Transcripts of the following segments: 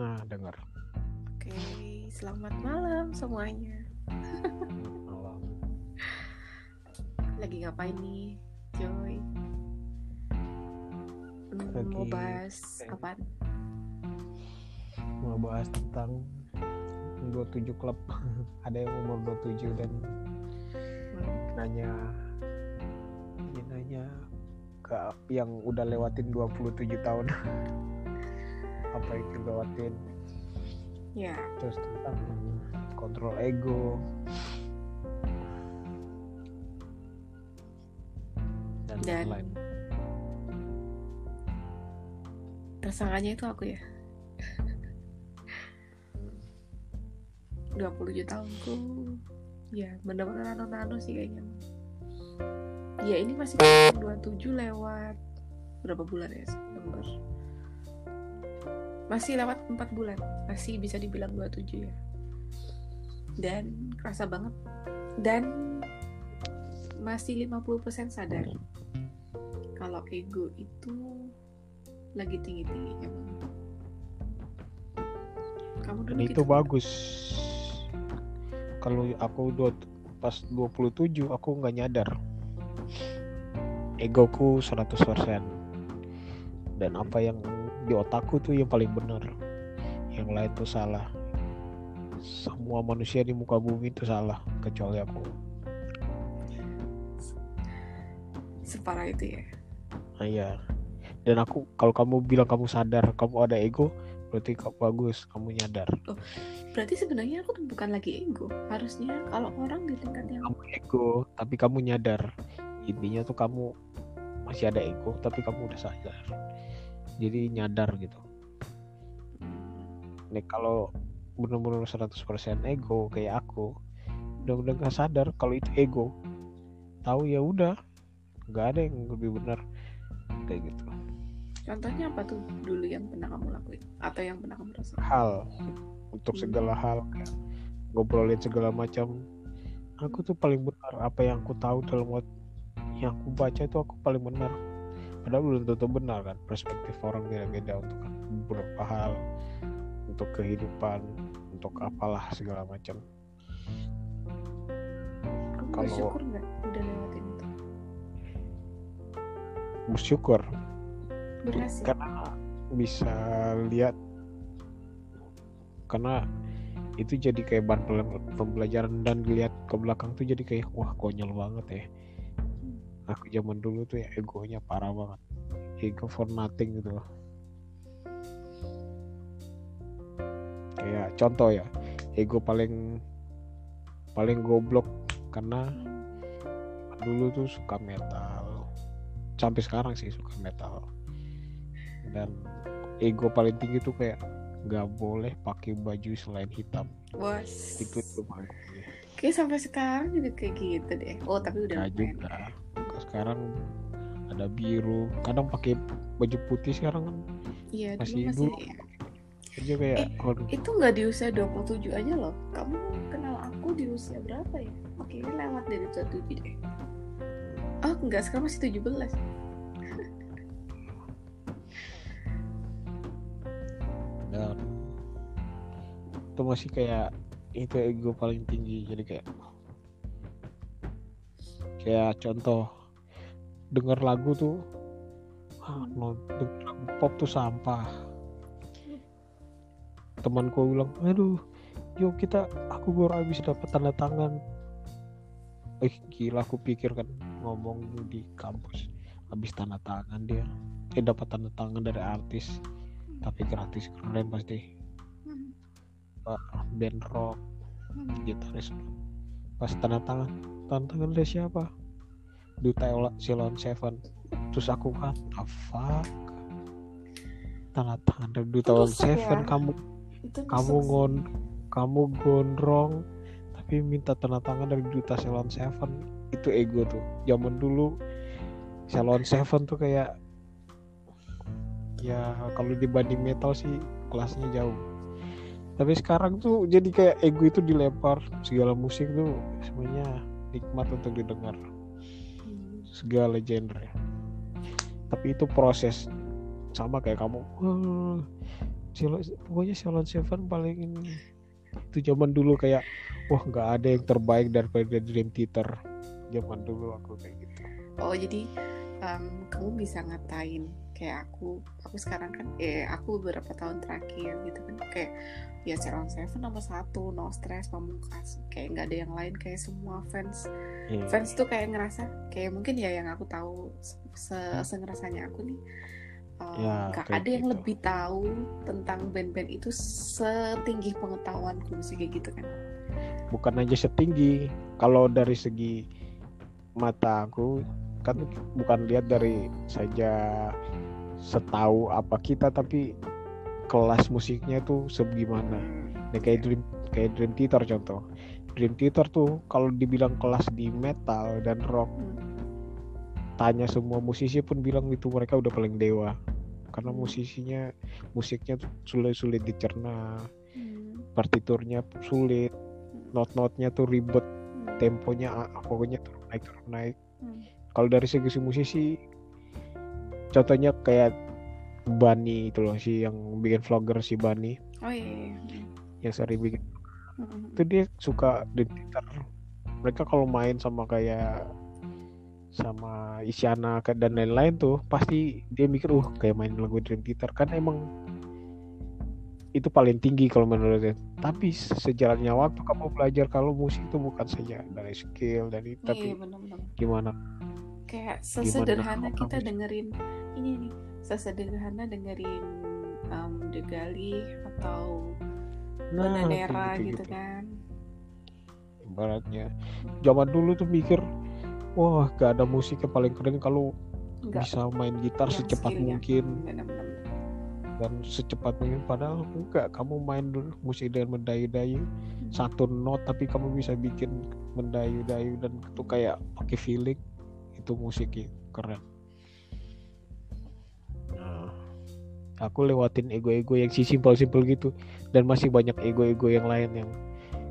Nah, dengar. Oke, selamat malam semuanya. Malam. Lagi ngapain nih, Joy? Hmm, Lagi- Mau bahas apaan? Mau bahas tentang 27 klub. Ada yang umur 27 dan nanya dia nanya ke yang udah lewatin 27 tahun. Apa itu lewatin? Ya, Terus tentang kontrol ego. Dan, Dan- lain-lain. tersangkanya itu aku ya. 27 tahunku. Ya, bener-bener nano-nano sih kayaknya. Ya, ini masih 27 lewat berapa bulan ya? September. Masih lewat 4 bulan. Masih bisa dibilang 27 ya. Dan kerasa banget. Dan masih 50% sadar kalau ego itu lagi tinggi-tingginya banget. Kamu dulu Dan gitu itu nggak? bagus. Kalau aku dua, pas 27 aku nggak nyadar. Egoku 100%. Dan apa yang di otakku tuh yang paling benar. Yang lain tuh salah. Semua manusia di muka bumi itu salah kecuali aku. separah itu ya. Nah, iya. Dan aku kalau kamu bilang kamu sadar kamu ada ego, berarti kamu bagus, kamu nyadar. Berarti sebenarnya aku tuh bukan lagi ego. Harusnya kalau orang di tingkat yang kamu ego tapi kamu nyadar intinya tuh kamu masih ada ego tapi kamu udah sadar jadi nyadar gitu. Nih kalau bener-bener 100% ego kayak aku udah-udah gak sadar kalau itu ego. Tahu ya udah nggak ada yang lebih benar. Kayak gitu. Contohnya apa tuh dulu yang pernah kamu lakuin? Atau yang pernah kamu rasakan? hal. Untuk segala hal kayak ngobrolin segala macam. Aku tuh paling benar apa yang aku tahu dalam wat- yang aku baca itu aku paling benar padahal belum tentu benar kan perspektif orang beda-beda untuk beberapa hal untuk kehidupan untuk apalah segala macam Kalau- bersyukur nggak udah lewatin itu? bersyukur Berhasil. karena bisa lihat karena itu jadi kayak bahan pembelajaran dan lihat ke belakang tuh jadi kayak wah konyol banget ya aku zaman dulu tuh ya egonya parah banget ego for nothing gitu loh kayak contoh ya ego paling paling goblok karena dulu tuh suka metal sampai sekarang sih suka metal dan ego paling tinggi tuh kayak nggak boleh pakai baju selain hitam Wah. itu tuh. Kayak sampai sekarang juga kayak gitu deh. Oh tapi udah lumayan. juga sekarang ada biru kadang pakai baju putih sekarang kan Iya dulu Masih masih. dulu. aja kayak Eh, waduh Itu nggak di usia 27 aja loh. Kamu kenal aku di usia berapa ya? Oke lewat dari 27 deh. Oh enggak sekarang masih 17. dan itu masih kayak itu ego paling tinggi jadi kayak kayak contoh denger lagu tuh ah, no, denger lagu pop tuh sampah. Temanku bilang aduh yuk kita aku baru habis dapat tanda tangan. Eh gila aku pikir kan ngomong di kampus habis tanda tangan dia. Eh dapat tanda tangan dari artis tapi gratis keren pasti. Hmm. Band rock Hmm. gitaris. Pas tanda tangan tanda tangan dari siapa Duta Silon Seven. Terus aku kan the fuck? Tanda tangan dari Duta Silon Rusak Seven ya. kamu Itu kamu ngon kamu gondrong. Tapi minta tanda tangan dari Duta Silon Seven. Itu ego tuh. Zaman dulu Silon Seven tuh kayak ya kalau dibanding metal sih kelasnya jauh. Tapi sekarang tuh jadi kayak ego itu dilempar. Segala musik tuh semuanya nikmat untuk didengar. Segala genre. Tapi itu proses sama kayak kamu "Eh, Ceylon, pokoknya Ceylon Seven paling ini. Itu zaman dulu kayak wah nggak ada yang terbaik daripada Dream Theater. Zaman dulu aku kayak gitu. Oh jadi um, kamu bisa ngatain kayak aku aku sekarang kan eh aku beberapa tahun terakhir gitu kan kayak ya Ceylon Seven nomor satu no stress pamungkas kayak nggak ada yang lain kayak semua fans Iya. fans tuh kayak ngerasa kayak mungkin ya yang aku tahu se se ngerasanya aku nih uh, Ya, nggak kayak ada yang gitu. lebih tahu tentang band-band itu setinggi pengetahuanku sih kayak gitu kan bukan aja setinggi kalau dari segi mata aku kan bukan lihat dari saja setahu apa kita tapi kelas musiknya tuh sebagaimana nah, kayak dream kayak dream theater contoh dream theater tuh kalau dibilang kelas di metal dan rock Hmm. tanya semua musisi pun bilang itu mereka udah paling dewa karena Hmm. musisinya musiknya tuh sulit-sulit dicerna Hmm. partiturnya sulit not-notnya tuh ribet Hmm. temponya ah, pokoknya turun naik turun naik Hmm. kalau dari segi si musisi contohnya kayak Bani itu loh si yang bikin vlogger si Bani oh iya, iya. yang sering bikin Hmm. itu dia suka di Twitter. Mereka kalau main sama kayak sama Isyana dan lain-lain tuh pasti dia mikir uh kayak main lagu Dream Theater kan emang itu paling tinggi kalau menurut dia. Tapi sejalannya waktu kamu belajar kalau musik itu bukan saja dari skill dari iya tapi benar-benar. gimana kayak sesederhana kamu kita dengerin ini nih sesederhana dengerin um, The Galih atau nah Bananera kayak gitu, kan. Ibaratnya zaman dulu tuh mikir wah gak ada musik yang paling keren kalau enggak bisa main gitar yang secepat skillnya. mungkin. benar-benar. Dan secepat mungkin padahal enggak. Kamu main musik dengan mendayu-dayu satu not tapi kamu bisa bikin mendayu-dayu dan itu kayak pakai feeling. Itu musiknya keren aku lewatin ego-ego yang si simpel-simpel gitu. Dan masih banyak ego-ego yang lain yang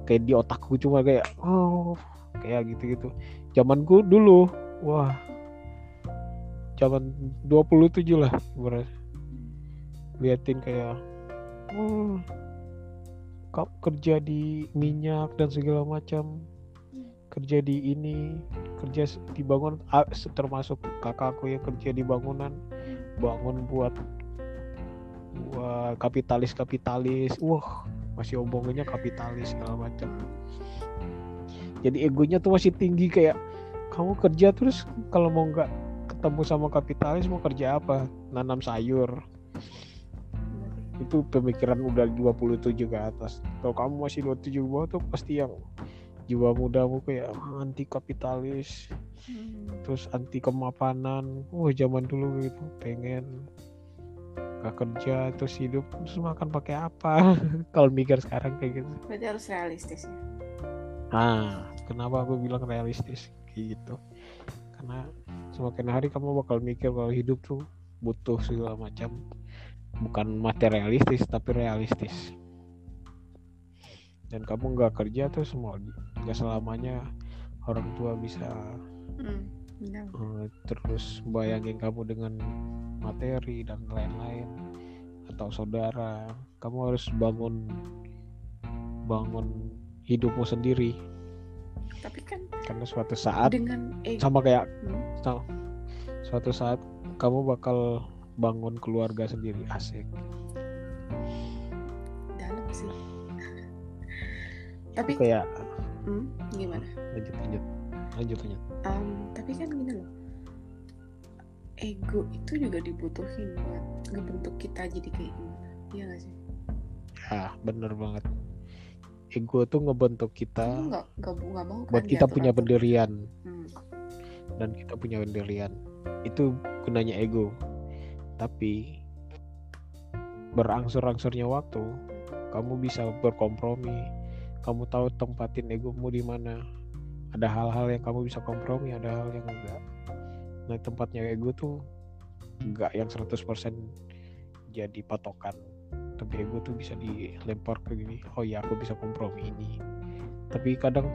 kayak di otakku cuma kayak oh kayak gitu-gitu. Zamanku dulu wah. Zaman 27 lah ibarat. Liatin kayak oh, kamu kerja di minyak dan segala macam kerja di ini kerja di bangun termasuk kakakku yang kerja di bangunan bangun buat buat kapitalis kapitalis wah masih omongannya kapitalis segala macam. Jadi egonya tuh masih tinggi kayak kamu kerja terus kalau mau nggak ketemu sama kapitalis mau kerja apa? Nanam sayur. Itu pemikiran udah 27 ke atas. Kalau kamu masih 27 ke bawah tuh pasti yang jiwa mudamu kayak "Ah, anti kapitalis. Hmm. terus anti kemapanan. Wah zaman dulu gitu pengen gak kerja terus hidup terus makan pakai apa? Kalau mikir sekarang kayak gitu. Berarti harus realistis ya? Nah kenapa aku bilang realistis? Kayak gitu. Karena semakin hari kamu bakal mikir kalau hidup tuh butuh segala macam. Bukan materialistis tapi realistis. Dan kamu nggak kerja tuh semua nggak selamanya orang tua bisa hmm. Benar. eh, terus bayangin kamu dengan materi dan lain-lain atau saudara kamu harus bangun bangun hidupmu sendiri. Tapi kan karena suatu saat dengan eh sama kayak hmm, sama- suatu saat kamu bakal bangun keluarga sendiri asik. Dalam sih. Tapi kayak hmm, gimana? Lanjut lanjut lanjut lanjut Em, tapi kan gini loh. Ego itu juga dibutuhin buat ngebentuk kita jadi kayak gimana. Iya gak sih? Ya bener banget. Ego tuh ngebentuk kita nggak nggak nggak mau kan buat kita punya pendirian. Hmm. dan kita punya pendirian. Itu gunanya ego. Tapi berangsur-angsurnya waktu kamu bisa berkompromi. Kamu tahu tempatin egomu di mana ada hal-hal yang kamu bisa kompromi ada hal yang enggak. Nah tempatnya ego tuh enggak yang 100% jadi patokan. Tapi ego tuh bisa dilempar ke gini oh ya aku bisa kompromi ini. Tapi kadang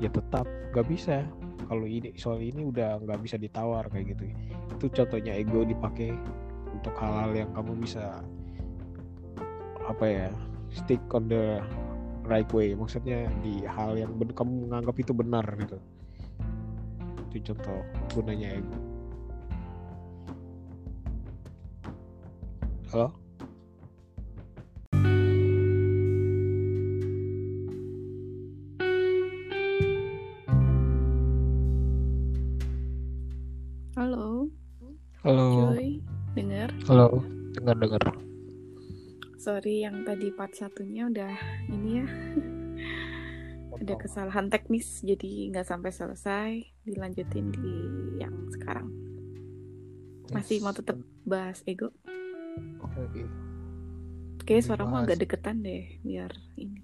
ya tetap nggak bisa. Kalau ini soal ini udah nggak bisa ditawar kayak gitu. Itu contohnya ego dipakai untuk hal-hal yang kamu bisa apa ya stick on the right way maksudnya di hal yang ben- kamu menganggap itu benar gitu. Itu contoh gunanya ego halo? Halo, halo. Cuy, dengar? halo. Dengar dengar Sorry yang tadi part satunya udah ini ya, ada kesalahan teknis jadi nggak sampai selesai. Dilanjutin di yang sekarang. Masih mau tetap bahas ego? oke oke Oke, suaramu Bahas. agak deketan deh, biar ini.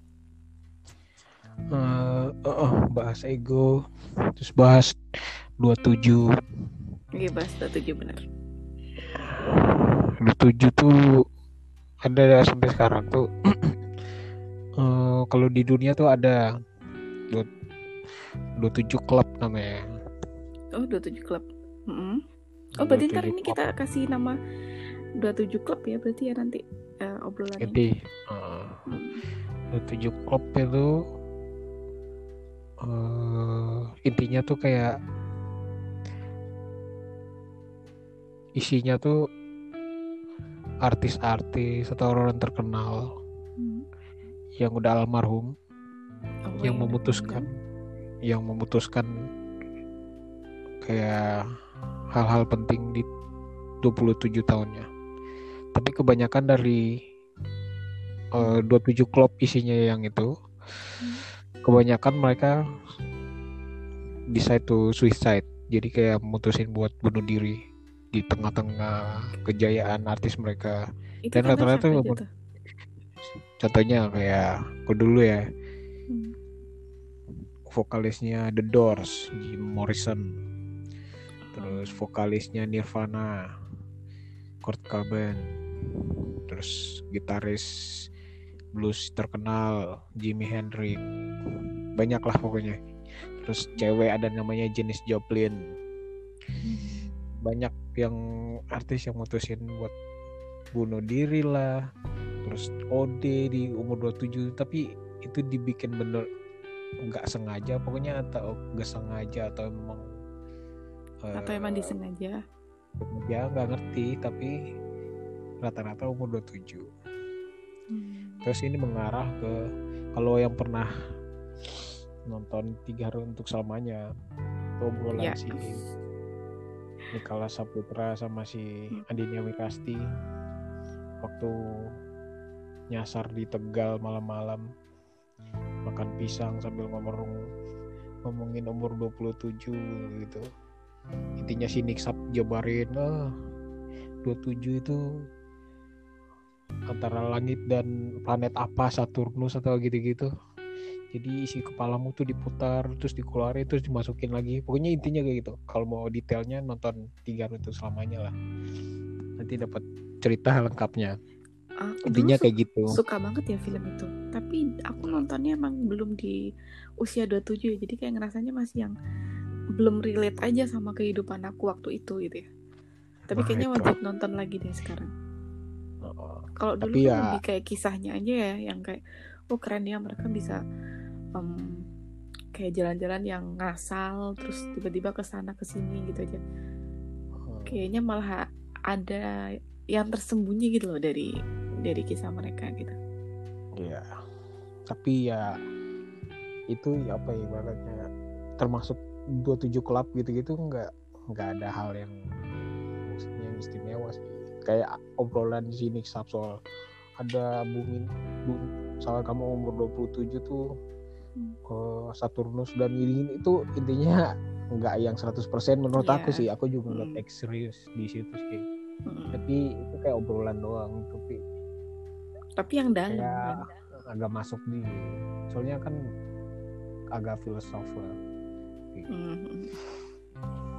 Eh, oh, oh, bahas ego terus bahas 27 Oke, bahas 27 bener. 27 tuh ada sampai sekarang tuh eh, kalau di dunia tuh ada dua- 27 klub namanya Oh, 27 klub. Mm-mm. Oh, berarti ntar 27 ini kita kasih nama 27 klub ya, berarti ya nanti eh, obrolan ini. jadi eh, Hmm. 27 klub itu eh, intinya tuh kayak isinya tuh artis-artis atau orang terkenal Hmm. yang udah almarhum Oh, yang udah memutuskan yang memutuskan kayak hal-hal penting di 27 tahunnya. Tapi kebanyakan dari eh, 27 klub isinya yang itu kebanyakan mereka decide to suicide. Jadi kayak mutusin buat bunuh diri di tengah-tengah kejayaan artis mereka. Itu Dan rata-rata? Contohnya kayak aku dulu ya, Hmm. vokalisnya The Doors, Jim Morrison. Terus vokalisnya Nirvana, Kurt Cobain. Terus gitaris blues terkenal Jimi Hendrix. Banyak lah pokoknya. Terus cewek ada namanya Janis Joplin. Banyak yang artis yang mutusin buat bunuh diri lah. Terus OD di umur 27 tapi itu dibikin bener nggak sengaja pokoknya atau nggak sengaja atau emang Atau eh, emang disengaja? ya nggak ngerti tapi rata-rata umur 27 Hmm. terus ini mengarah ke kalau yang pernah nonton tiga hari untuk selamanya itu obrolan Ya. si Nikala Saputra sama si Andinia Wikasti. Waktu nyasar di Tegal malam-malam makan pisang sambil ngomong ngomongin umur 27 gitu. Intinya si Niksap jabarin ah 27 itu antara langit dan planet apa Saturnus atau gitu-gitu jadi isi kepalamu tuh diputar terus dikeluarin terus dimasukin lagi pokoknya intinya kayak gitu kalau mau detailnya nonton tiga untuk selamanya lah nanti dapat cerita lengkapnya Aku intinya kayak gitu su- suka banget ya film itu. Tapi aku nontonnya emang belum di usia 27 ya. Jadi kayak ngerasanya masih yang belum relate aja sama kehidupan aku waktu itu gitu ya. Tapi Nah, kayaknya itu. wajib nonton lagi deh sekarang. Oh, Kalau dulu Tapi kan ya- lebih kayak kisahnya aja ya yang kayak oh keren ya mereka bisa em, kayak jalan-jalan yang ngasal terus tiba-tiba ke sana ke sini gitu aja. oh. Kayaknya malah ada yang tersembunyi gitu loh dari dari kisah mereka gitu. Iya. Tapi ya itu ya apa ya ibaratnya termasuk 27 klub gitu-gitu nggak nggak ada hal yang maksudnya yang istimewa sih. Kayak obrolan di sini soal ada bumi bu, soal kamu umur 27 tuh Hmm. ke Saturnus dan ini itu intinya nggak yang 100% menurut Iya. aku sih. Aku juga nggak Hmm. serius di situ sih. Mm-mm. Tapi itu kayak obrolan doang tapi Tapi yang dalam kayak kan. agak masuk di soalnya kan agak filosofer Mm-mm.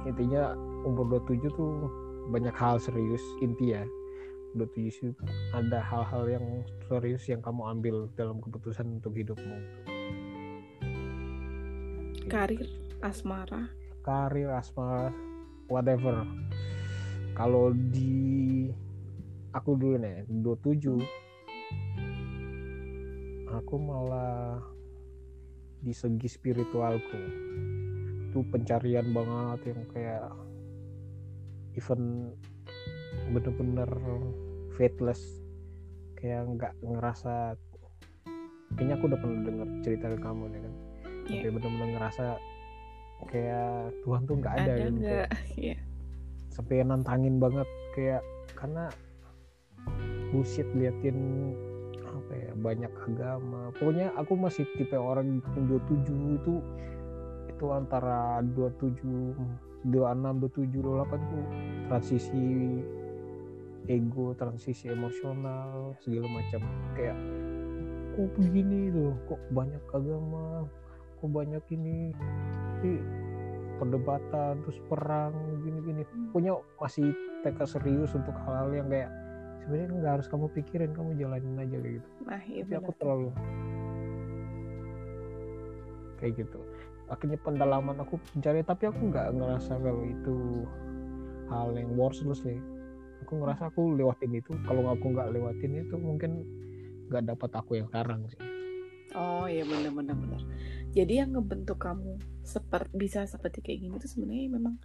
intinya umur 27 tuh banyak hal serius inti ya 27 itu ada hal-hal yang serius yang kamu ambil dalam keputusan untuk hidupmu Karir, asmara. karir asmara whatever. Kalau di aku dulu nih 27 aku malah di segi spiritualku itu pencarian banget yang kayak even bener-bener faithless. Kayak nggak ngerasa kayaknya aku udah pernah denger cerita dari kamu nih kan Iya. sampai bener-bener ngerasa kayak Tuhan tuh nggak ada, ada gitu. Iya. sampai nantangin banget kayak karena bullshit liatin apa ya banyak agama. Pokoknya aku masih tipe orang yang 27 itu itu antara 27 26 27 28 tuh transisi ego transisi emosional segala macam. Kayak kok begini loh? Kok banyak agama kok banyak ini tapi perdebatan terus perang gini-gini. Punya masih teka serius untuk hal-hal yang kayak sebenarnya nggak harus kamu pikirin kamu jalanin aja kayak gitu. Nah iya tapi aku benar. terlalu kayak gitu. Akhirnya pendalaman aku mencari tapi aku nggak ngerasa kalau itu hal yang worthless nih aku ngerasa aku lewatin itu. Kalau aku nggak lewatin itu mungkin nggak dapat aku yang sekarang sih. Oh iya benar benar benar jadi yang ngebentuk kamu seperti bisa seperti kayak gini tuh sebenarnya memang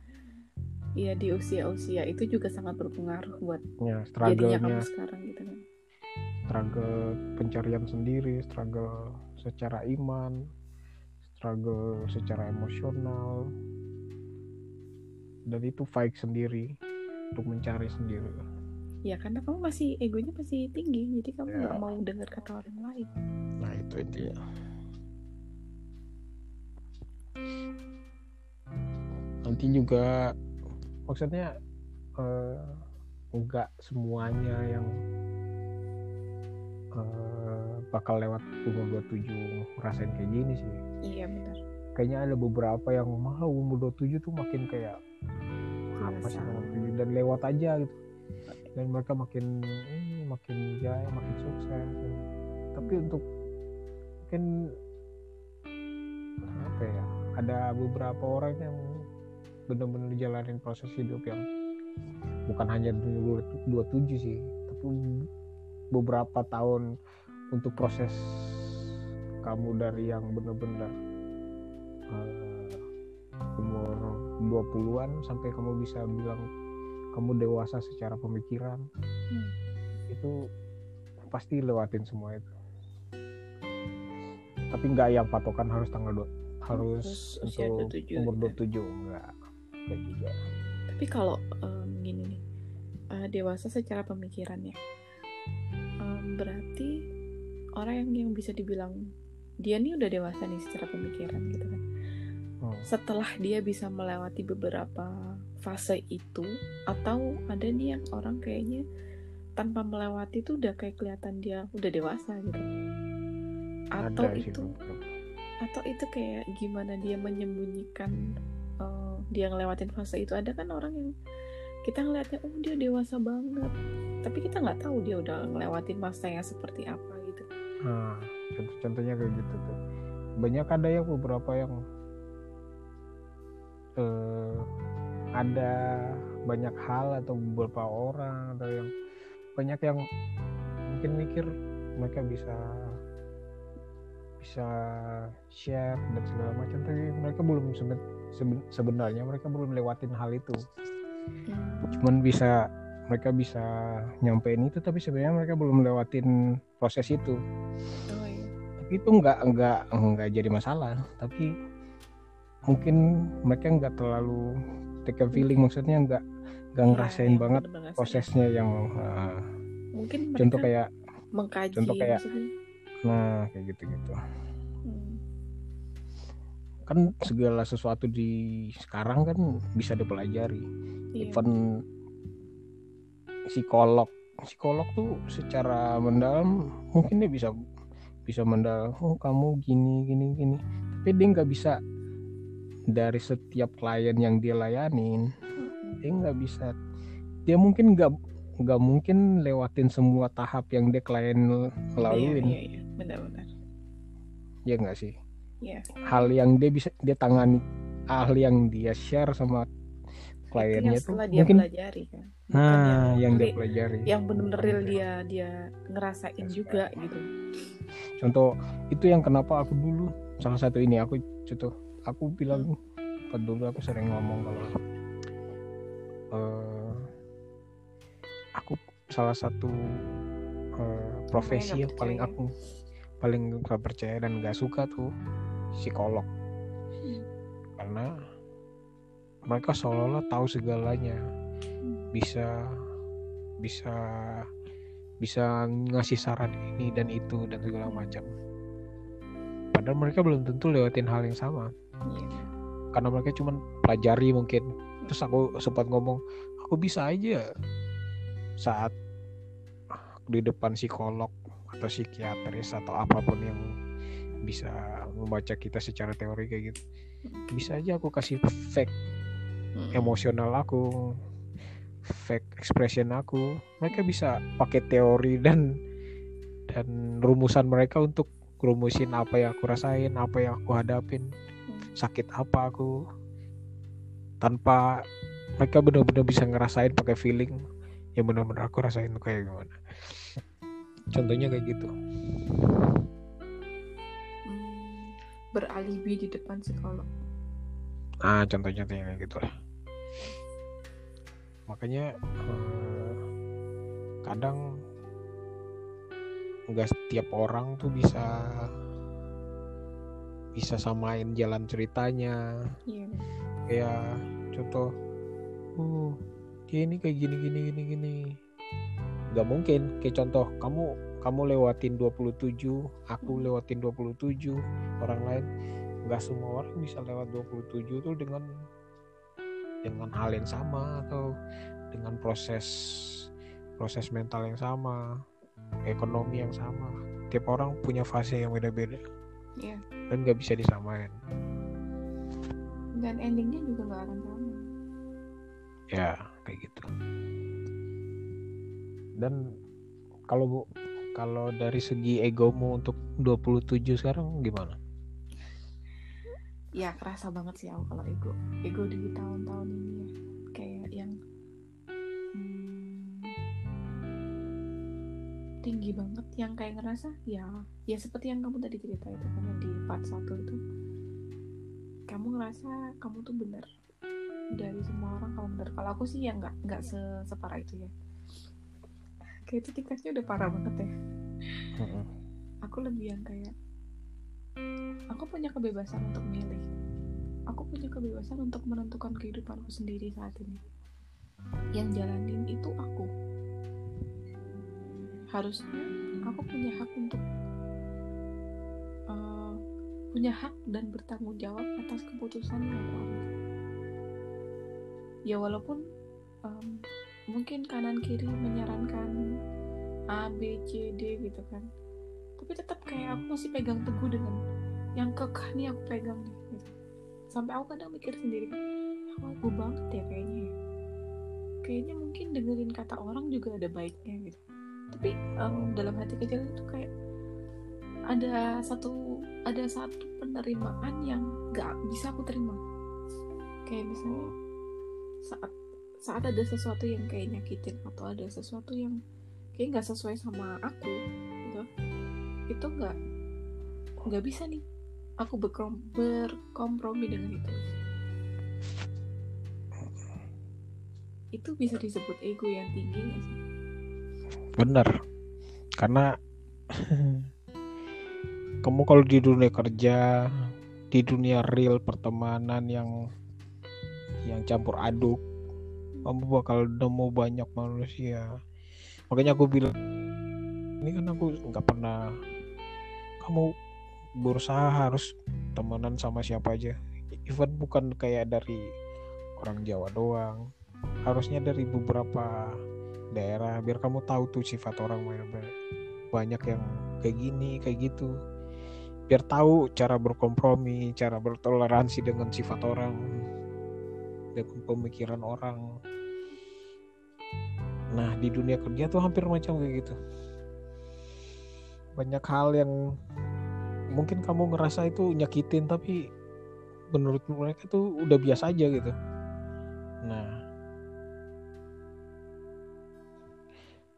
ya di usia-usia itu juga sangat berpengaruh buat ya jadinya struggle-nya. kamu sekarang gitu kan. Struggle pencarian sendiri struggle secara iman struggle secara emosional. Dan itu fight sendiri untuk mencari sendiri. Ya karena kamu masih egonya masih tinggi jadi kamu Ya. nggak mau dengar kata orang lain. Nah itu intinya nanti juga maksudnya eh, enggak semuanya yang eh, bakal lewat umur 27 ngerasain kayak gini sih. Iya benar. Kayaknya ada beberapa yang malah umur 27 tuh makin kayak apa sih Biasa. umur 27 dan lewat aja gitu. Dan mereka makin ini makin jaya makin sukses. Tapi untuk mungkin apa ya ada beberapa orang yang benar-benar jalanin proses hidup yang bukan hanya dulu 27 sih tapi beberapa tahun untuk proses kamu dari yang benar-benar eh, umur 20-an sampai kamu bisa bilang kamu dewasa secara pemikiran Hmm. itu pasti lewatin semua itu tapi nggak yang patokan harus tanggal dua harus usia untuk 27 umur gitu. 27 enggak enggak juga Tapi kalau em, gini nih, eh, dewasa secara pemikiran ya, em, berarti orang yang yang bisa dibilang dia nih udah dewasa nih secara pemikiran gitu kan. Hmm. Setelah dia bisa melewati beberapa fase itu, atau ada nih yang orang kayaknya tanpa melewati itu udah kayak kelihatan dia udah dewasa gitu. Atau ada itu. Atau itu kayak gimana dia menyembunyikan eh, dia ngelewatin fase itu? Ada kan orang yang kita ngeliatnya oh dia dewasa banget. Tapi kita nggak tahu dia udah ngelewatin masa yang seperti apa gitu. Nah, contoh-contohnya kayak gitu tuh. Banyak ada yang beberapa yang eh, ada banyak hal atau beberapa orang atau yang banyak yang mungkin mikir mereka bisa bisa share dan segala macam tapi mereka belum seben- seben- sebenarnya mereka belum lewatin hal itu. Cuman bisa mereka bisa nyampein itu tapi sebenarnya mereka belum lewatin proses itu. Oh iya. Tapi itu nggak nggak nggak jadi masalah tapi mungkin mereka nggak terlalu take a feeling maksudnya nggak nggak Iya, ngerasain iya, banget prosesnya yang uh, mungkin contoh kayak mengkaji contoh kayak- maksudnya. Nah kayak gitu gitu Hmm. kan segala sesuatu di sekarang kan bisa dipelajari Iya. even psikolog psikolog tuh secara mendalam mungkin dia bisa bisa mendalam oh kamu gini gini gini tapi dia nggak bisa dari setiap klien yang dia layanin Mm-mm. dia nggak bisa dia mungkin nggak nggak mungkin lewatin semua tahap yang dia klien Iya, laluin iya, iya. benar-benar. Ya nggak sih? Iya. hal yang dia bisa dia tangani hal yang dia share sama kliennya yang tuh setelah dia mungkin pelajari kan. Bukan nah yang dia nanti pelajari. yang bener-bener real dia dia ngerasain juga gitu. Contoh itu yang kenapa aku dulu salah satu ini aku contoh aku bilang pas dulu aku sering ngomong kalau eh, aku salah satu eh, profesi yang paling aku paling gak percaya dan gak suka tuh psikolog. Hmm. karena mereka seolah-olah tahu segalanya. Bisa bisa bisa ngasih saran ini dan itu dan segala macam. Padahal mereka belum tentu lewatin hal yang sama. Iya. karena mereka cuma pelajari mungkin. Terus aku sempat ngomong aku bisa aja saat di depan psikolog atau psikiatris atau apa pun yang bisa membaca kita secara teori kayak gitu bisa aja aku kasih fake Hmm. emosional aku fake expression aku. Mereka bisa pakai teori dan dan rumusan mereka untuk rumusin apa yang aku rasain apa yang aku hadapin. Sakit apa aku? Tanpa mereka benar-benar bisa ngerasain pakai feeling yang benar-benar aku rasain kayak gimana. Contohnya kayak gitu. Hmm, beralibi di depan psikolog. Ah contohnya kayak gitu lah makanya eh, kadang nggak setiap orang tuh bisa bisa samain jalan ceritanya. Iya. Kayak contoh uh dia ini kayak gini gini gini gini. Nggak mungkin. Kayak contoh kamu kamu lewatin 27 aku lewatin 27 orang lain. Nggak semua orang bisa lewat 27 tuh dengan dengan hal yang sama atau dengan proses proses mental yang sama ekonomi yang sama. Tiap orang punya fase yang beda-beda. Iya. Dan nggak bisa disamain. Dan endingnya juga nggak akan sama. Ya kayak gitu. Dan kalau bu kalau dari segi egomu untuk 27 sekarang gimana? Ya kerasa banget sih aku kalau ego ego di tahun-tahun ini ya. Kayak yang hmm, tinggi banget yang kayak ngerasa ya ya seperti yang kamu tadi cerita itu kan di part satu itu kamu ngerasa kamu tuh bener dari semua orang kamu bener kalau aku sih ya nggak nggak se- separah itu ya. Kayak itu tingkatnya udah parah banget ya. Aku lebih yang kayak aku punya kebebasan untuk milih. Aku punya kebebasan untuk menentukan kehidupanku sendiri saat ini. Yang jalanin itu aku. Harusnya aku punya hak untuk eh, punya hak dan bertanggung jawab atas keputusan yang aku ambil ya walaupun em, mungkin kanan kiri menyarankan A B C D gitu kan. Tapi tetap kayak aku masih pegang teguh dengan yang kekeh nih aku pegang nih gitu. sampai aku kadang mikir sendiri aku aku banget ya kayaknya ya. Kayaknya mungkin dengerin kata orang juga ada baiknya gitu. Tapi em, dalam hati kecil itu kayak ada satu ada satu penerimaan yang gak bisa aku terima. Kayak misalnya saat saat ada sesuatu yang kayak nyakitin atau ada sesuatu yang kayak nggak sesuai sama aku gitu itu nggak nggak bisa nih aku berkom berkompromi dengan itu. Itu bisa disebut ego yang tinggi nggak sih? Bener karena kamu kalau di dunia kerja di dunia real pertemanan yang yang campur aduk. Kamu bakal nemu banyak manusia. Makanya aku bilang ini kan aku nggak pernah kamu berusaha harus temenan sama siapa aja. Even bukan kayak dari orang Jawa doang. Harusnya dari beberapa daerah biar kamu tahu tuh sifat orang banyak yang kayak gini kayak gitu. Biar tahu cara berkompromi cara bertoleransi dengan sifat orang dengan pemikiran orang. Nah di dunia kerja tuh hampir macam kayak gitu. Banyak hal yang mungkin kamu ngerasa itu nyakitin tapi menurut mereka tuh udah biasa aja gitu. Nah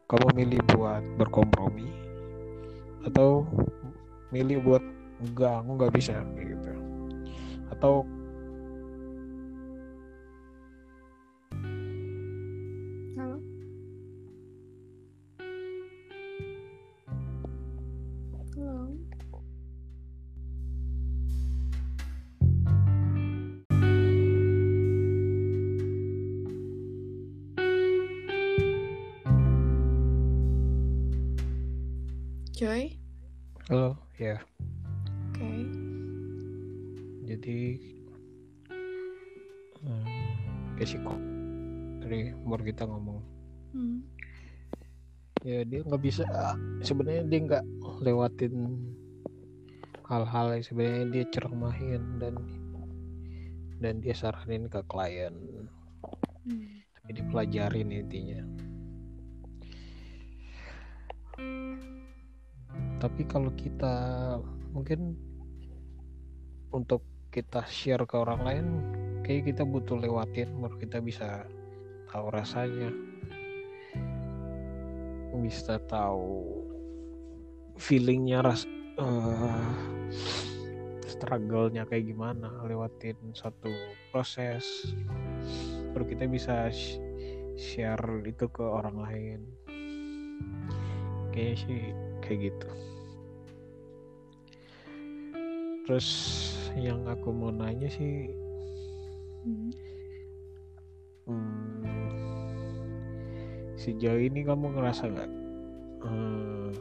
kamu milih buat berkompromi atau milih buat enggak aku nggak bisa gitu. Atau halo? Halo? Joy, halo ya. Oke. jadi hmm, kayak tadi baru kita ngomong Hmm. ya dia nggak bisa sebenarnya dia nggak lewatin hal-hal yang sebenarnya dia ceramahin dan dan dia saranin ke klien Hmm. tapi dipelajarin intinya tapi kalau kita mungkin untuk kita share ke orang lain kayak kita butuh lewatin baru kita bisa tahu rasanya. Bisa tahu feelingnya ras eh, struggle-nya kayak gimana lewatin satu proses. Baru kita bisa sh- share itu ke orang lain. Kayaknya sih kayak gitu. Terus yang aku mau nanya sih Hmm. hmm, sejauh ini kamu ngerasa nggak eh,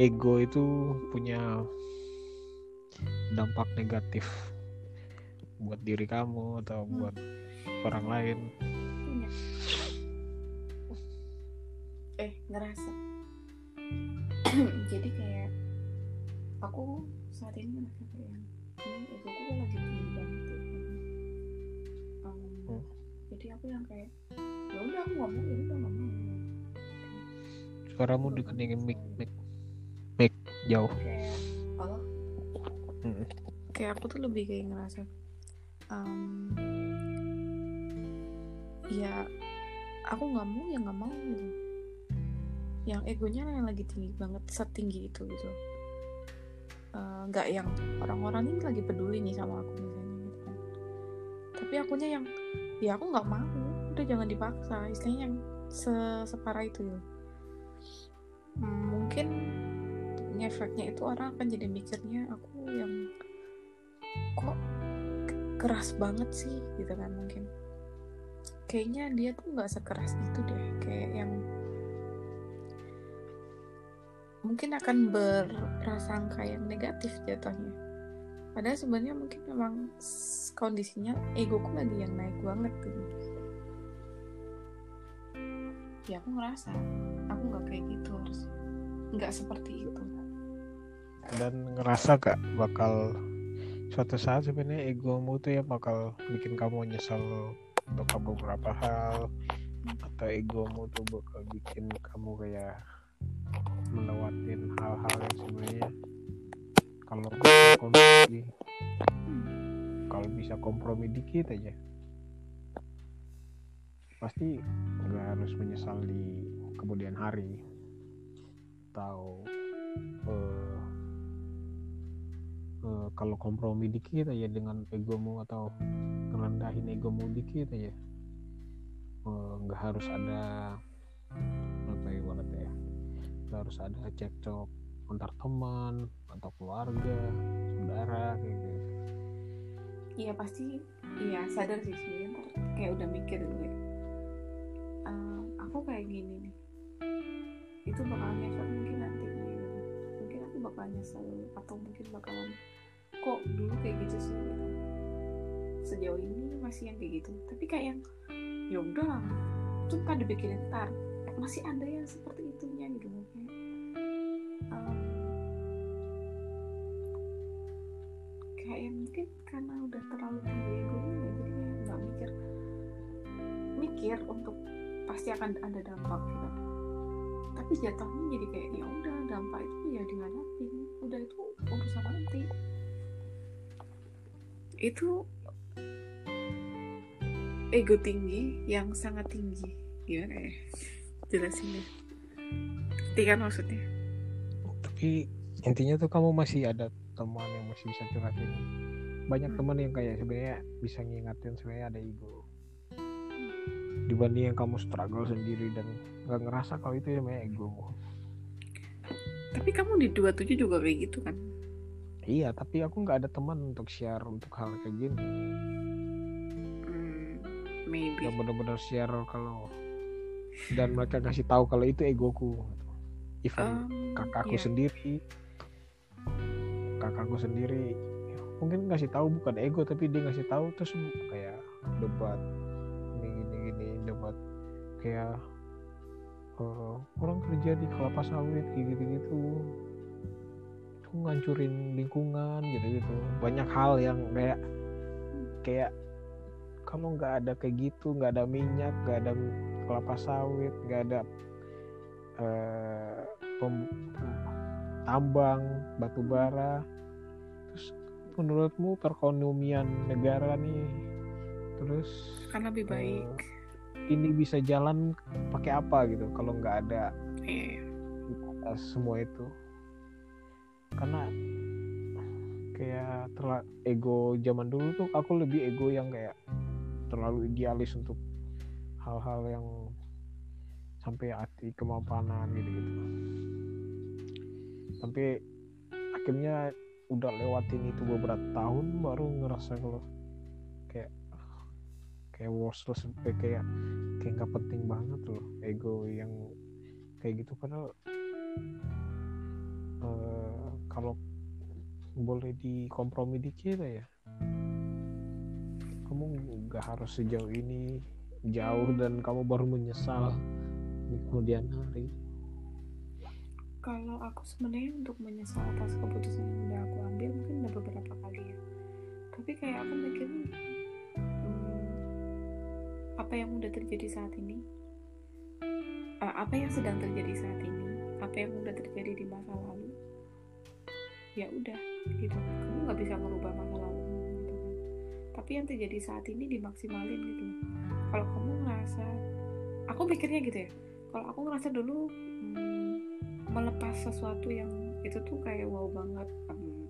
ego itu punya dampak negatif buat diri kamu atau Hmm. buat orang lain Punya. Eh, ngerasa. Jadi kayak aku saat ini ngerasa kayak ini ego gue lagi Jadi aku yang kayak ya udah aku ngomong ya udah ngomong. suaramu dikeningin mic mic mic jauh Kayak. Mm-mm. Kayak aku tuh lebih kayak ngerasa um, ya aku nggak mau ya nggak mau gitu yang egonya yang lagi tinggi banget setinggi itu gitu Eh, nggak yang orang-orang ini lagi peduli nih sama aku misalnya gitu kan tapi akunya yang ya aku nggak mau. Udah jangan dipaksa. Istilahnya yang se- separah itu ya. Hmm, mungkin ngefeknya itu orang akan jadi mikirnya aku yang kok keras banget sih gitu kan mungkin. Kayaknya dia tuh nggak sekeras itu deh. Kayak yang mungkin akan berprasangka yang negatif jatuhnya padahal sebenarnya mungkin memang kondisinya egoku lagi yang naik banget gitu. Ya aku ngerasa aku nggak kayak gitu harus nggak seperti itu. Dan ngerasa gak bakal suatu saat sebenarnya egomu tuh ya bakal bikin kamu nyesel untuk beberapa hal atau egomu tuh bakal bikin kamu kayak melewatin hal-hal yang sebenarnya kalau kompromi kalau bisa kompromi dikit aja. Pasti nggak harus menyesal di kemudian hari atau eh, eh, kalau kompromi dikit aja dengan egomu atau ngerendahin egomu dikit aja. Eh, nggak harus ada apa ya ibaratnya ya? Nggak harus ada cekcok antar teman atau keluarga saudara kayak gitu Iya pasti, iya sadar sih sebenarnya kayak udah mikir dulu ya. Eh, aku kayak gini nih, itu bakal ngefek mungkin nanti gitu. Mungkin aku bakal nyesel atau mungkin bakalan kok dulu kayak gitu sih gitu. Sejauh ini masih yang kayak gitu. Tapi kayak yang ya udah, itu kan dipikirin ntar masih ada yang seperti pasti akan ada dampak gitu tapi jatuhnya jadi kayak ya udah dampak itu ya dihadapin udah itu urusan nanti. Itu ego tinggi yang sangat tinggi. Gimana ya? Jelasinnya ngerti kan maksudnya? Tapi intinya tuh kamu masih ada teman yang masih bisa curhatin banyak Hmm. teman yang kayak sebenarnya bisa ngingatin sebenarnya ada ego dibanding yang kamu struggle sendiri dan nggak ngerasa kalau itu sebenarnya ego. Tapi kamu di 27 juga kayak gitu kan? Iya tapi aku nggak ada teman untuk share untuk hal kayak gini. Hmm, maybe. Yang benar-benar share kalau dan mereka kasih tahu kalau itu egoku. Even Um, kakakku iya. sendiri. Kakakku sendiri. Mungkin ngasih tahu bukan ego tapi dia ngasih tahu terus kayak debat debat kayak eh, orang kerja di kelapa sawit kayak gitu gitu itu ngancurin lingkungan gitu gitu banyak hal yang kayak kayak kalau nggak ada kayak gitu nggak ada minyak nggak ada kelapa sawit nggak ada eh, pem- tambang batu bara. Terus menurutmu perekonomian negara nih terus kan lebih baik ini bisa jalan pakai apa gitu kalau nggak ada Iya. eh, semua itu karena kayak terla- ego zaman dulu tuh aku lebih ego yang kayak terlalu idealis untuk hal-hal yang sampai hati kemampanan gitu gitu sampai akhirnya udah lewatin itu beberapa tahun baru ngerasa kalau kayak worthless eh, kayak kayak nggak penting banget loh ego yang kayak gitu. Padahal eh, kalau boleh dikompromi dikit ya kamu nggak harus sejauh ini jauh dan kamu baru menyesal di kemudian hari. Kalau aku sebenarnya untuk menyesal atas keputusan yang udah aku ambil mungkin udah beberapa kali ya. Tapi kayak aku mikirnya apa yang udah terjadi saat ini? Eh, apa yang sedang terjadi saat ini? Apa yang udah terjadi di masa lalu? Ya udah gitu. Kamu nggak bisa merubah masa lalu gitu kan. Tapi yang terjadi saat ini dimaksimalin gitu. Kalau kamu ngerasa aku pikirnya gitu ya. Kalau aku ngerasa dulu hmm, melepas sesuatu yang itu tuh kayak wow banget Em,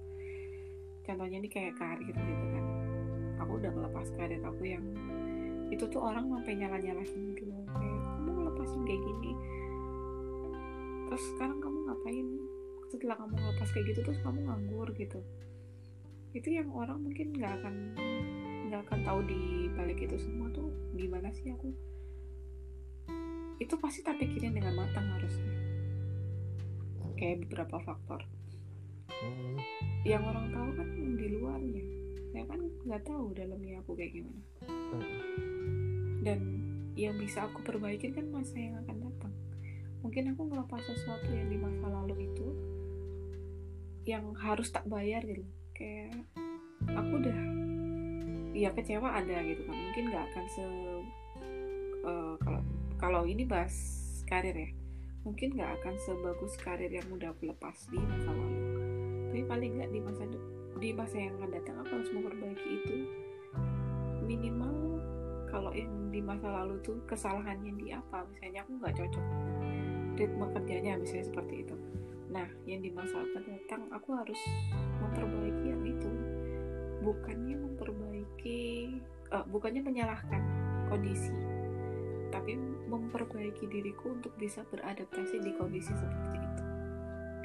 contohnya ini kayak karir gitu kan. Aku udah melepas karir aku yang itu tuh orang sampai nyala nyalahin gitu loh. Kayak kamu ngelepasin kayak gini. Terus sekarang kamu ngapain? Setelah kamu ngelepas kayak gitu terus kamu nganggur gitu. Itu yang orang mungkin nggak akan nggak akan tahu di balik itu semua tuh gimana sih aku. Itu pasti tak pikirin dengan matang harusnya. Kayak beberapa faktor. Hmm, yang orang tahu kan di luarnya. Saya kan nggak tahu dalamnya aku kayak gimana. Hmm. Dan yang bisa aku perbaikin kan masa yang akan datang. Mungkin aku ngelepas sesuatu yang di masa lalu itu yang harus tak bayar gitu. Kayak aku udah ya kecewa ada gitu kan. Mungkin nggak akan se eh, kalau kalau ini bahas karir ya. Mungkin nggak akan sebagus karir yang udah aku lepas di masa lalu. Tapi paling nggak di masa di masa yang akan datang aku harus memperbaiki itu minimal kalau yang di masa lalu tuh kesalahannya di apa? Misalnya aku nggak cocok ritme kerjanya misalnya seperti itu. Nah yang di masa akan datang aku harus memperbaiki yang itu. Bukannya memperbaiki eh, bukannya menyalahkan kondisi tapi memperbaiki diriku untuk bisa beradaptasi di kondisi seperti itu.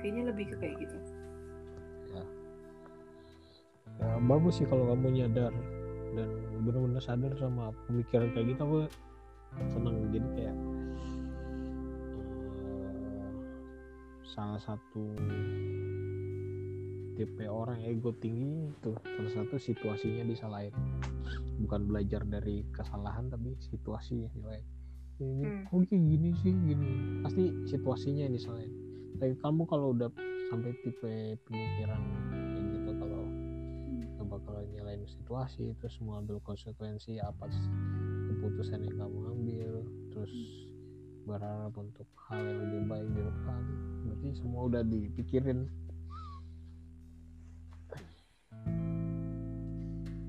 Kayaknya lebih ke kayak gitu. Ya bagus sih kalau kamu nyadar dan benar-benar sadar sama pemikiran kayak gitu aku senang jadi kayak eh, salah satu tipe orang ego tinggi itu salah satu situasinya disalahin. Bukan belajar dari kesalahan tapi situasi yang disalahin. Ini Hmm. kok kayak gini sih gini. Pasti situasinya yang disalahin. Tapi kamu kalau udah sampai tipe pemikiran situasi terus mengambil konsekuensi apa keputusan yang kamu ambil terus berharap untuk hal yang lebih baik di depan. Berarti semua udah dipikirin.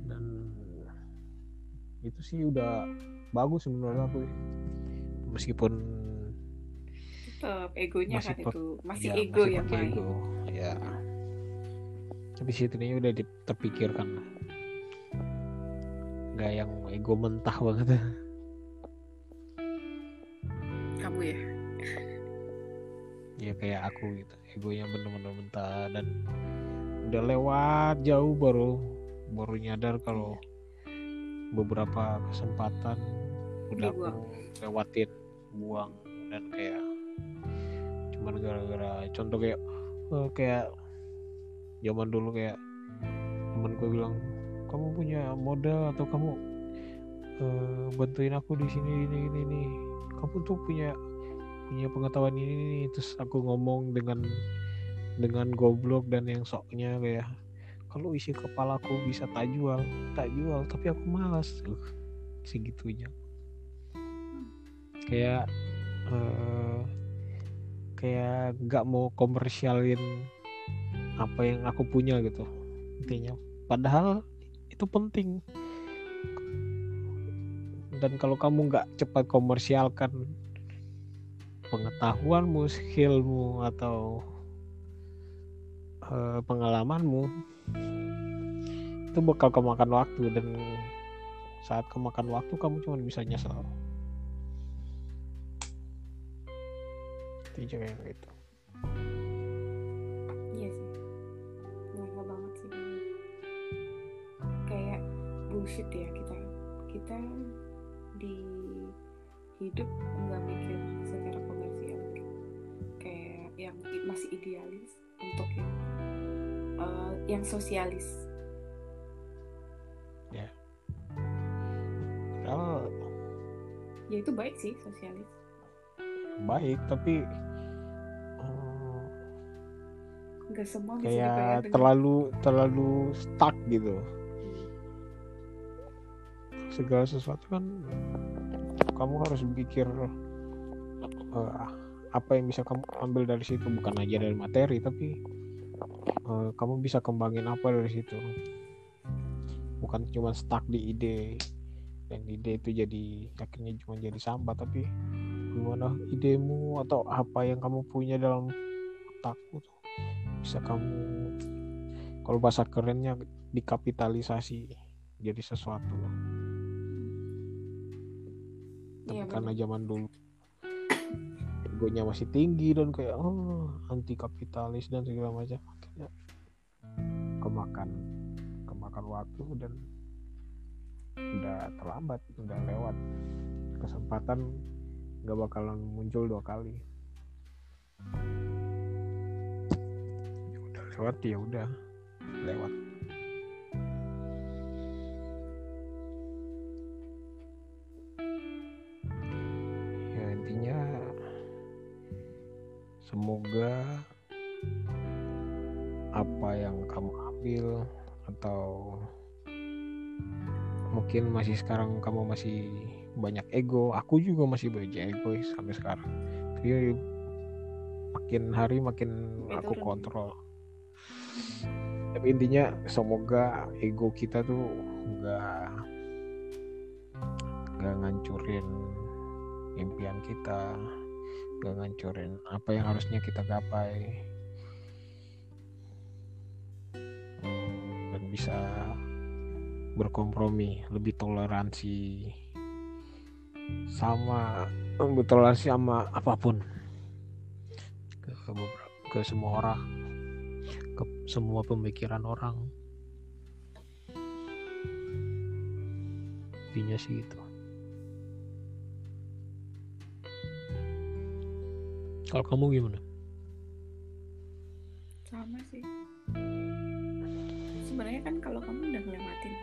Dan itu sih udah bagus menurut aku. Meskipun tetap egonya Masih kan itu masih ya, ego masih yang main ego. Ya tapi situnya udah terpikirkan. lah nggak yang ego mentah banget. Kamu ya? Ya kayak aku gitu. Egonya bener-bener mentah dan udah lewat jauh baru baru nyadar kalau beberapa kesempatan udah aku lewatin buang. Dan kayak cuman gara-gara contoh kayak eh, kayak zaman dulu kayak temanku bilang kamu punya modal atau kamu eh, bantuin aku di sini ini ini ini. Kamu tuh punya punya pengetahuan ini, ini terus aku ngomong dengan dengan goblok dan yang soknya kayak kalau isi kepalaku bisa tak jual tak jual tapi aku malas. Uh, segitunya. Kayak eh, kayak nggak mau komersialin apa yang aku punya gitu intinya. Padahal itu penting dan kalau kamu nggak cepat komersialkan pengetahuanmu, skillmu atau eh, pengalamanmu itu bakal kemakan waktu dan saat kemakan waktu kamu cuma bisa nyesel. Itu gitu. iya bullshit ya kita kita di hidup nggak mikir secara komersial. Kayak yang masih idealis untuk yang eh, yang sosialis. Padahal ya itu baik sih sosialis. Baik tapi eh, nggak semua bisa kayak terlalu terlalu stuck gitu. Segala sesuatu kan kamu harus pikir eh, apa yang bisa kamu ambil dari situ. Bukan aja dari materi tapi eh, kamu bisa kembangin apa dari situ. Bukan cuma stuck di ide dan ide itu jadi akhirnya cuma jadi sampah tapi gimana idemu atau apa yang kamu punya dalam otakmu tuh bisa kamu kalau bahasa kerennya dikapitalisasi jadi sesuatu tapi Iya, karena zaman dulu egonya masih tinggi dan kayak oh anti kapitalis dan segala macam akhirnya kemakan kemakan waktu dan udah terlambat udah lewat. Kesempatan nggak bakalan muncul dua kali. Ya udah lewat ya udah lewat semoga apa yang kamu ambil atau mungkin masih sekarang kamu masih banyak ego aku juga masih banyak ego sampai sekarang. Tapi makin hari makin aku turun. kontrol. Tapi intinya semoga ego kita tuh nggak nggak ngancurin impian kita nggak ngancurin apa yang harusnya kita gapai. Hmm, dan bisa berkompromi lebih toleransi sama bertoleransi sama apa pun. Ke, ke, ke semua orang ke semua pemikiran orang. Intinya sih gitu kalau kamu gimana? Sama sih. Sebenarnya kan kalau kamu udah ngelewatin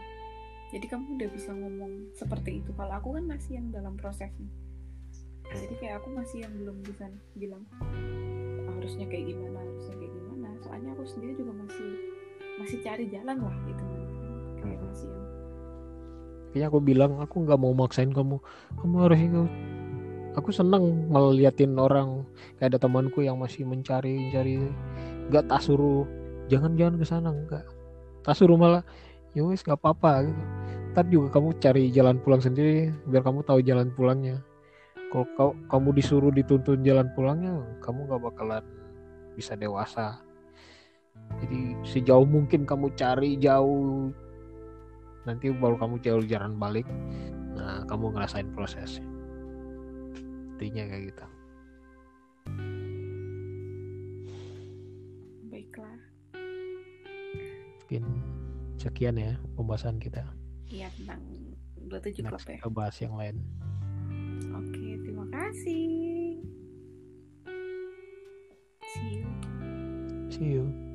jadi kamu udah bisa ngomong seperti itu. Kalau aku kan masih yang dalam prosesnya jadi kayak aku masih yang belum bisa bilang "Ah, harusnya kayak gimana harusnya kayak gimana. Soalnya aku sendiri juga masih masih cari jalan lah gitu. Kayak Hmm. masih yang Kayaknya aku bilang aku nggak mau maksain kamu. Kamu harus aku seneng meliatin orang kayak ada temanku yang masih mencari mencari nggak tak suruh jangan jangan ke sana. Nggak. Tak suruh malah ya nggak apa-apa gitu. Ntar juga kamu cari jalan pulang sendiri biar kamu tahu jalan pulangnya. Kalau kamu disuruh dituntun jalan pulangnya kamu gak bakalan bisa dewasa. Jadi sejauh mungkin kamu cari jauh nanti baru kamu jauh jalan balik nah kamu ngerasain prosesnya intinya kayak gitu. Baiklah. Mungkin sekian ya pembahasan kita. Iya tentang 27 klub next ya. kita bahas yang lain. Oke terima kasih. See you. See you